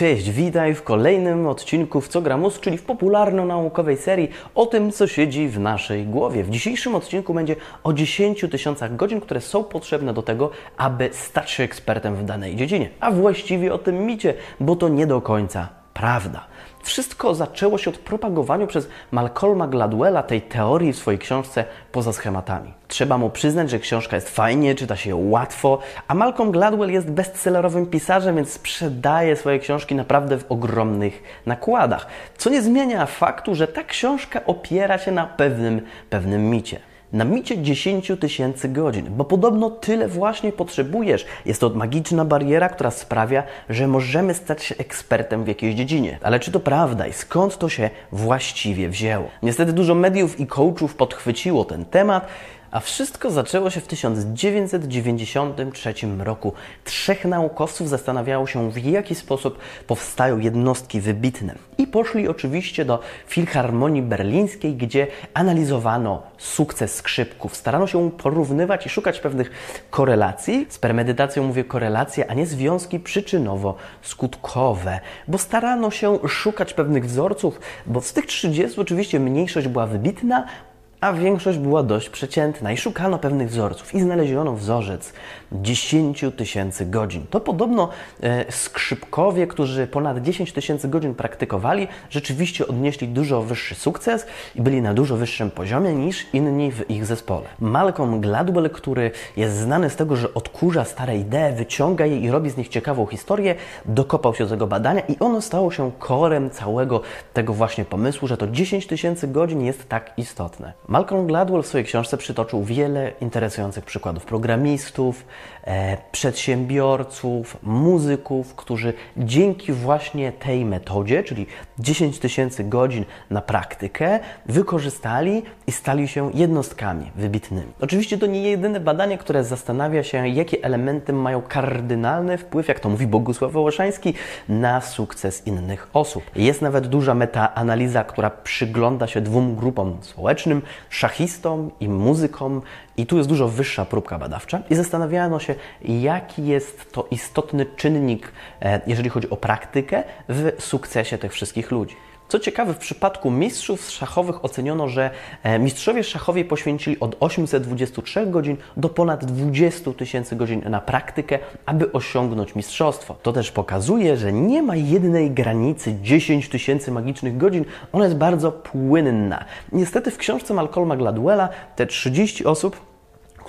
Cześć, witaj w kolejnym odcinku w Co Gramus, czyli w popularno-naukowej serii o tym, co siedzi w naszej głowie. W dzisiejszym odcinku będzie o 10 tysiącach godzin, które są potrzebne do tego, aby stać się ekspertem w danej dziedzinie. A właściwie o tym micie, bo to nie do końca prawda. Wszystko zaczęło się od propagowania przez Malcolma Gladwella tej teorii w swojej książce Poza schematami. Trzeba mu przyznać, że książka jest fajnie, czyta się ją łatwo, a Malcolm Gladwell jest bestsellerowym pisarzem, więc sprzedaje swoje książki naprawdę w ogromnych nakładach. Co nie zmienia faktu, że ta książka opiera się na pewnym, pewnym micie na micie 10 tysięcy godzin, bo podobno tyle właśnie potrzebujesz. Jest to magiczna bariera, która sprawia, że możemy stać się ekspertem w jakiejś dziedzinie. Ale czy to prawda i skąd to się właściwie wzięło? Niestety dużo mediów i coachów podchwyciło ten temat. A wszystko zaczęło się w 1993 roku. Trzech naukowców zastanawiało się, w jaki sposób powstają jednostki wybitne. I poszli oczywiście do Filharmonii Berlińskiej, gdzie analizowano sukces skrzypków. Starano się porównywać i szukać pewnych korelacji. Z premedytacją mówię korelacje, a nie związki przyczynowo-skutkowe, bo starano się szukać pewnych wzorców, bo z tych 30 oczywiście mniejszość była wybitna, a większość była dość przeciętna i szukano pewnych wzorców i znaleziono wzorzec 10 tysięcy godzin. To podobno e, skrzypkowie, którzy ponad 10 tysięcy godzin praktykowali, rzeczywiście odnieśli dużo wyższy sukces i byli na dużo wyższym poziomie niż inni w ich zespole. Malcolm Gladwell, który jest znany z tego, że odkurza stare idee, wyciąga je i robi z nich ciekawą historię, dokopał się do tego badania i ono stało się korem całego tego właśnie pomysłu, że to 10 tysięcy godzin jest tak istotne. Malcolm Gladwell w swojej książce przytoczył wiele interesujących przykładów programistów, e, przedsiębiorców, muzyków, którzy dzięki właśnie tej metodzie, czyli 10 tysięcy godzin na praktykę, wykorzystali i stali się jednostkami wybitnymi. Oczywiście to nie jedyne badanie, które zastanawia się, jakie elementy mają kardynalny wpływ, jak to mówi Bogusław Wołoszański, na sukces innych osób. Jest nawet duża metaanaliza, która przygląda się dwóm grupom społecznym, szachistom i muzykom, i tu jest dużo wyższa próbka badawcza, i zastanawiano się, jaki jest to istotny czynnik, e, jeżeli chodzi o praktykę, w sukcesie tych wszystkich ludzi. Co ciekawe, w przypadku mistrzów szachowych oceniono, że e, mistrzowie szachowi poświęcili od 823 godzin do ponad 20 tysięcy godzin na praktykę, aby osiągnąć mistrzostwo. To też pokazuje, że nie ma jednej granicy 10 tysięcy magicznych godzin, ona jest bardzo płynna. Niestety w książce Malcolma Gladwella te 30 osób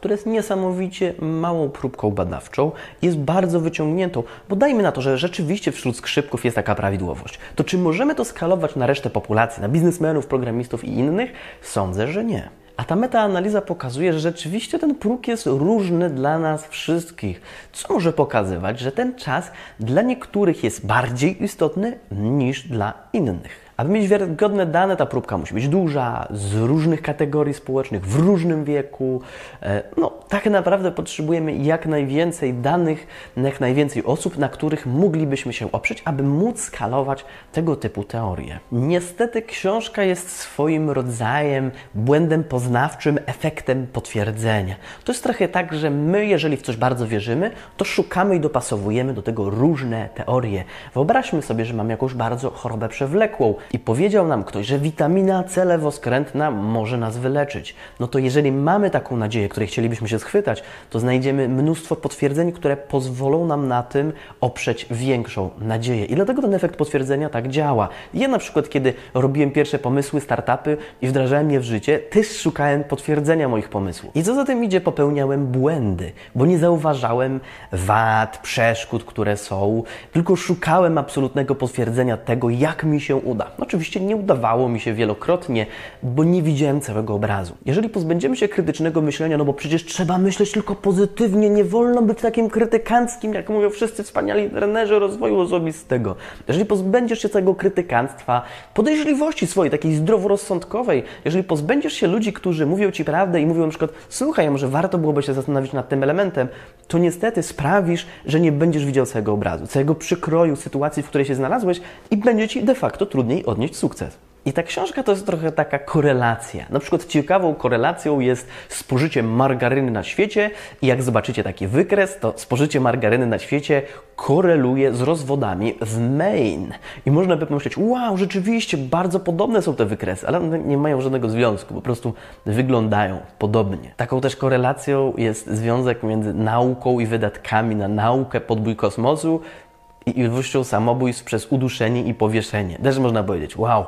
które jest niesamowicie małą próbką badawczą, jest bardzo wyciągniętą, bo dajmy na to, że rzeczywiście wśród skrzypków jest taka prawidłowość. To czy możemy to skalować na resztę populacji, na biznesmenów, programistów i innych? Sądzę, że nie. A ta metaanaliza pokazuje, że rzeczywiście ten próg jest różny dla nas wszystkich, co może pokazywać, że ten czas dla niektórych jest bardziej istotny niż dla innych. Aby mieć wiarygodne dane, ta próbka musi być duża, z różnych kategorii społecznych, w różnym wieku. E, no, tak naprawdę potrzebujemy jak najwięcej danych, jak najwięcej osób, na których moglibyśmy się oprzeć, aby móc skalować tego typu teorie. Niestety książka jest swoim rodzajem błędem poznawczym, efektem potwierdzenia. To jest trochę tak, że my, jeżeli w coś bardzo wierzymy, to szukamy i dopasowujemy do tego różne teorie. Wyobraźmy sobie, że mamy jakąś bardzo chorobę przewlekłą i powiedział nam ktoś, że witamina C lewoskrętna może nas wyleczyć, no to jeżeli mamy taką nadzieję, której chcielibyśmy się schwytać, to znajdziemy mnóstwo potwierdzeń, które pozwolą nam na tym oprzeć większą nadzieję. I dlatego ten efekt potwierdzenia tak działa. Ja na przykład, kiedy robiłem pierwsze pomysły, startupy i wdrażałem je w życie, też szukałem potwierdzenia moich pomysłów. I co za tym idzie, popełniałem błędy, bo nie zauważałem wad, przeszkód, które są, tylko szukałem absolutnego potwierdzenia tego, jak mi się uda. Oczywiście nie udawało mi się wielokrotnie, bo nie widziałem całego obrazu. Jeżeli pozbędziemy się krytycznego myślenia, no bo przecież trzeba myśleć tylko pozytywnie, nie wolno być takim krytykanckim, jak mówią wszyscy wspaniali trenerzy rozwoju osobistego. Jeżeli pozbędziesz się całego krytykanstwa, podejrzliwości swojej, takiej zdroworozsądkowej, jeżeli pozbędziesz się ludzi, którzy mówią Ci prawdę i mówią na przykład, słuchaj, może warto byłoby się zastanowić nad tym elementem, to niestety sprawisz, że nie będziesz widział całego obrazu, całego przykroju sytuacji, w której się znalazłeś i będzie Ci de facto trudniej odnieść sukces. I ta książka to jest trochę taka korelacja. Na przykład ciekawą korelacją jest spożycie margaryny na świecie i jak zobaczycie taki wykres, to spożycie margaryny na świecie koreluje z rozwodami w Maine. I można by pomyśleć, wow, rzeczywiście bardzo podobne są te wykresy, ale one nie mają żadnego związku, po prostu wyglądają podobnie. Taką też korelacją jest związek między nauką i wydatkami na naukę podbój kosmosu i ilością samobójstw przez uduszenie i powieszenie. Też można powiedzieć, wow,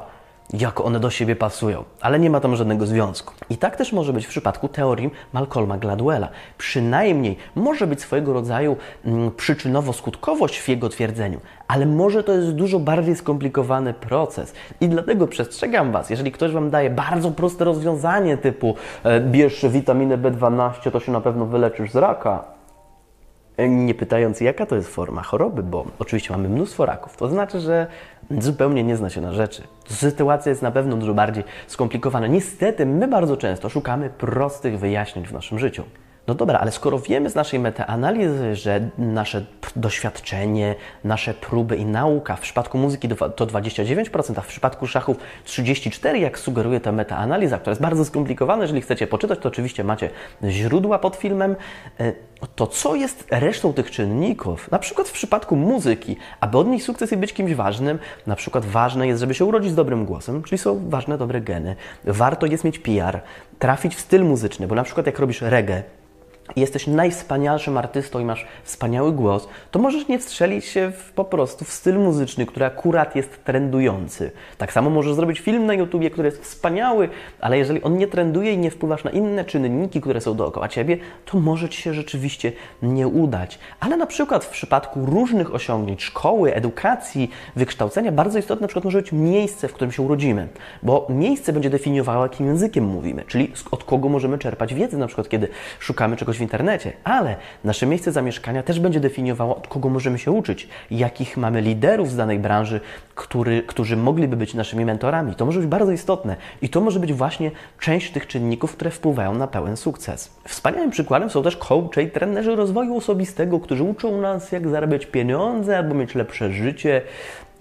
jak one do siebie pasują, ale nie ma tam żadnego związku. I tak też może być w przypadku teorii Malcolma Gladwella. Przynajmniej może być swojego rodzaju mm, przyczynowo-skutkowość w jego twierdzeniu, ale może to jest dużo bardziej skomplikowany proces. I dlatego przestrzegam Was, jeżeli ktoś Wam daje bardzo proste rozwiązanie typu e, bierz witaminę B12, to się na pewno wyleczysz z raka, nie pytając, jaka to jest forma choroby, bo oczywiście mamy mnóstwo raków. To znaczy, że zupełnie nie zna się na rzeczy. Sytuacja jest na pewno dużo bardziej skomplikowana. Niestety, my bardzo często szukamy prostych wyjaśnień w naszym życiu. No dobra, ale skoro wiemy z naszej metaanalizy, że nasze doświadczenie, nasze próby i nauka w przypadku muzyki to 29%, a w przypadku szachów 34%, jak sugeruje ta metaanaliza, która jest bardzo skomplikowana, jeżeli chcecie poczytać, to oczywiście macie źródła pod filmem, e, to co jest resztą tych czynników? Na przykład w przypadku muzyki, aby odnieść sukces i być kimś ważnym, na przykład ważne jest, żeby się urodzić z dobrym głosem, czyli są ważne dobre geny. Warto jest mieć PR, trafić w styl muzyczny, bo na przykład jak robisz reggae, jesteś najwspanialszym artystą i masz wspaniały głos, to możesz nie wstrzelić się w, po prostu w styl muzyczny, który akurat jest trendujący. Tak samo możesz zrobić film na YouTubie, który jest wspaniały, ale jeżeli on nie trenduje i nie wpływasz na inne czynniki, które są dookoła ciebie, to może ci się rzeczywiście nie udać. Ale na przykład w przypadku różnych osiągnięć, szkoły, edukacji, wykształcenia, bardzo istotne na przykład może być miejsce, w którym się urodzimy, bo miejsce będzie definiowało, jakim językiem mówimy, czyli od kogo możemy czerpać wiedzę, na przykład kiedy szukamy czegoś internecie, ale nasze miejsce zamieszkania też będzie definiowało, od kogo możemy się uczyć, jakich mamy liderów z danej branży, który, którzy mogliby być naszymi mentorami. To może być bardzo istotne i to może być właśnie część tych czynników, które wpływają na pełen sukces. Wspaniałym przykładem są też coache i trenerzy rozwoju osobistego, którzy uczą nas, jak zarabiać pieniądze albo mieć lepsze życie,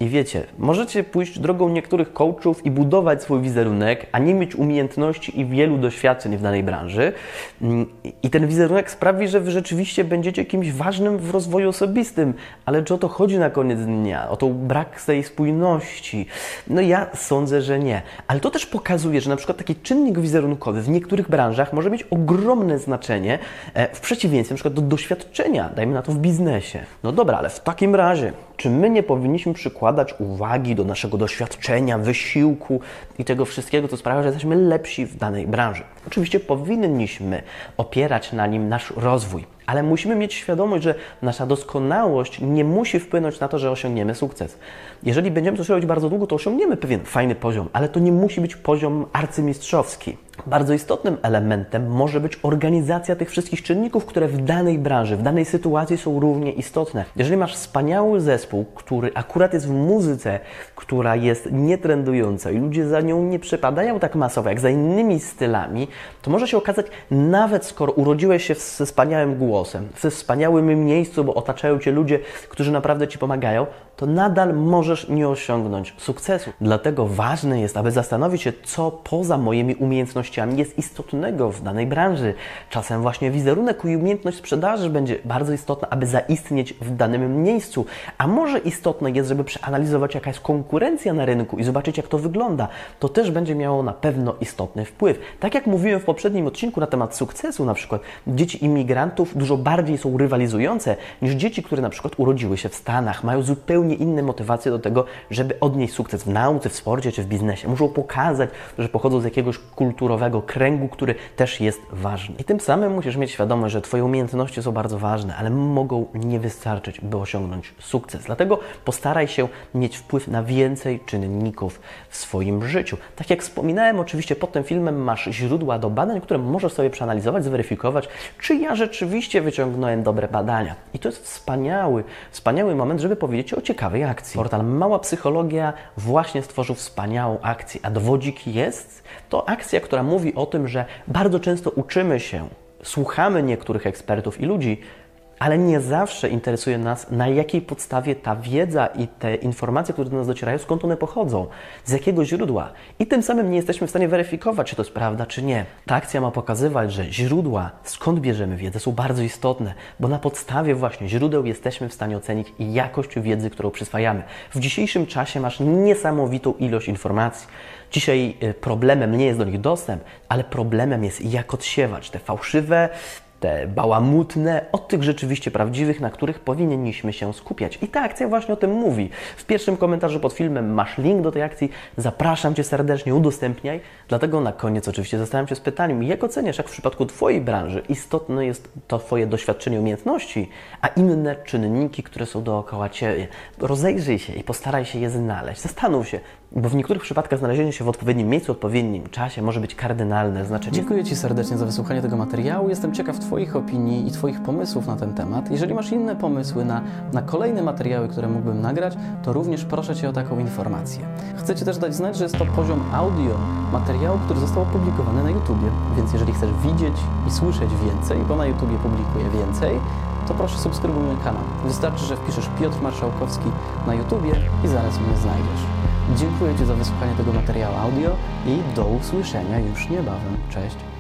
i wiecie, możecie pójść drogą niektórych coachów i budować swój wizerunek, a nie mieć umiejętności i wielu doświadczeń w danej branży. Mm, I ten wizerunek sprawi, że wy rzeczywiście będziecie kimś ważnym w rozwoju osobistym. Ale czy o to chodzi na koniec dnia? O to brak tej spójności? No ja sądzę, że nie. Ale to też pokazuje, że na przykład taki czynnik wizerunkowy w niektórych branżach może mieć ogromne znaczenie e, w przeciwieństwie na przykład do doświadczenia, dajmy na to w biznesie. No dobra, ale w takim razie, czy my nie powinniśmy przykładać uwagi do naszego doświadczenia, wysiłku i tego wszystkiego, co sprawia, że jesteśmy lepsi w danej branży. Oczywiście powinniśmy opierać na nim nasz rozwój, ale musimy mieć świadomość, że nasza doskonałość nie musi wpłynąć na to, że osiągniemy sukces. Jeżeli będziemy coś robić bardzo długo, to osiągniemy pewien fajny poziom, ale to nie musi być poziom arcymistrzowski. Bardzo istotnym elementem może być organizacja tych wszystkich czynników, które w danej branży, w danej sytuacji są równie istotne. Jeżeli masz wspaniały zespół, który akurat jest w muzyce, która jest nietrendująca i ludzie za nią nie przepadają tak masowo jak za innymi stylami, to może się okazać, nawet skoro urodziłeś się ze wspaniałym głosem, w wspaniałym miejscu, bo otaczają cię ludzie, którzy naprawdę ci pomagają, to nadal możesz nie osiągnąć sukcesu. Dlatego ważne jest, aby zastanowić się, co poza moimi umiejętnościami jest istotnego w danej branży. Czasem właśnie wizerunek i umiejętność sprzedaży będzie bardzo istotna, aby zaistnieć w danym miejscu. A może istotne jest, żeby przeanalizować, jaka jest konkurencja na rynku i zobaczyć, jak to wygląda. To też będzie miało na pewno istotny wpływ. Tak jak mówiłem w poprzednim odcinku na temat sukcesu, na przykład dzieci imigrantów dużo bardziej są rywalizujące niż dzieci, które na przykład urodziły się w Stanach, mają zupełnie inne motywacje do tego, żeby odnieść sukces w nauce, w sporcie czy w biznesie. Muszą pokazać, że pochodzą z jakiegoś kulturowego kręgu, który też jest ważny. I tym samym musisz mieć świadomość, że Twoje umiejętności są bardzo ważne, ale mogą nie wystarczyć, by osiągnąć sukces. Dlatego postaraj się mieć wpływ na więcej czynników w swoim życiu. Tak jak wspominałem, oczywiście pod tym filmem masz źródła do badań, które możesz sobie przeanalizować, zweryfikować, czy ja rzeczywiście wyciągnąłem dobre badania. I to jest wspaniały, wspaniały moment, żeby powiedzieć o ciekawej akcji. Portal Mała Psychologia właśnie stworzył wspaniałą akcję, a dowodzik jest to akcja, która mówi o tym, że bardzo często uczymy się, słuchamy niektórych ekspertów i ludzi, ale nie zawsze interesuje nas, na jakiej podstawie ta wiedza i te informacje, które do nas docierają, skąd one pochodzą, z jakiego źródła. I tym samym nie jesteśmy w stanie weryfikować, czy to jest prawda, czy nie. Ta akcja ma pokazywać, że źródła, skąd bierzemy wiedzę, są bardzo istotne, bo na podstawie właśnie źródeł jesteśmy w stanie ocenić jakość wiedzy, którą przyswajamy. W dzisiejszym czasie masz niesamowitą ilość informacji. Dzisiaj y, problemem nie jest do nich dostęp, ale problemem jest jak odsiewać te fałszywe, te bałamutne, od tych rzeczywiście prawdziwych, na których powinniśmy się skupiać. I ta akcja właśnie o tym mówi. W pierwszym komentarzu pod filmem masz link do tej akcji. Zapraszam Cię serdecznie, udostępniaj. Dlatego na koniec oczywiście zostawiam Cię z pytaniem, jak oceniasz, jak w przypadku Twojej branży istotne jest to Twoje doświadczenie, umiejętności, a inne czynniki, które są dookoła Ciebie. Rozejrzyj się i postaraj się je znaleźć. Zastanów się, bo w niektórych przypadkach znalezienie się w odpowiednim miejscu, odpowiednim czasie może być kardynalne znaczenie. Dziękuję Ci serdecznie za wysłuchanie tego materiału. Jestem ciekaw Twoich opinii i Twoich pomysłów na ten temat. Jeżeli masz inne pomysły na, na kolejne materiały, które mógłbym nagrać, to również proszę Cię o taką informację. Chcę Ci też dać znać, że jest to poziom audio materiału, który został opublikowany na YouTubie. Więc jeżeli chcesz widzieć i słyszeć więcej, bo na YouTubie publikuję więcej, to proszę subskrybuj mój kanał. Wystarczy, że wpiszesz Piotr Marszałkowski na YouTubie i zaraz mnie znajdziesz. Dziękuję Ci za wysłuchanie tego materiału audio i do usłyszenia już niebawem. Cześć!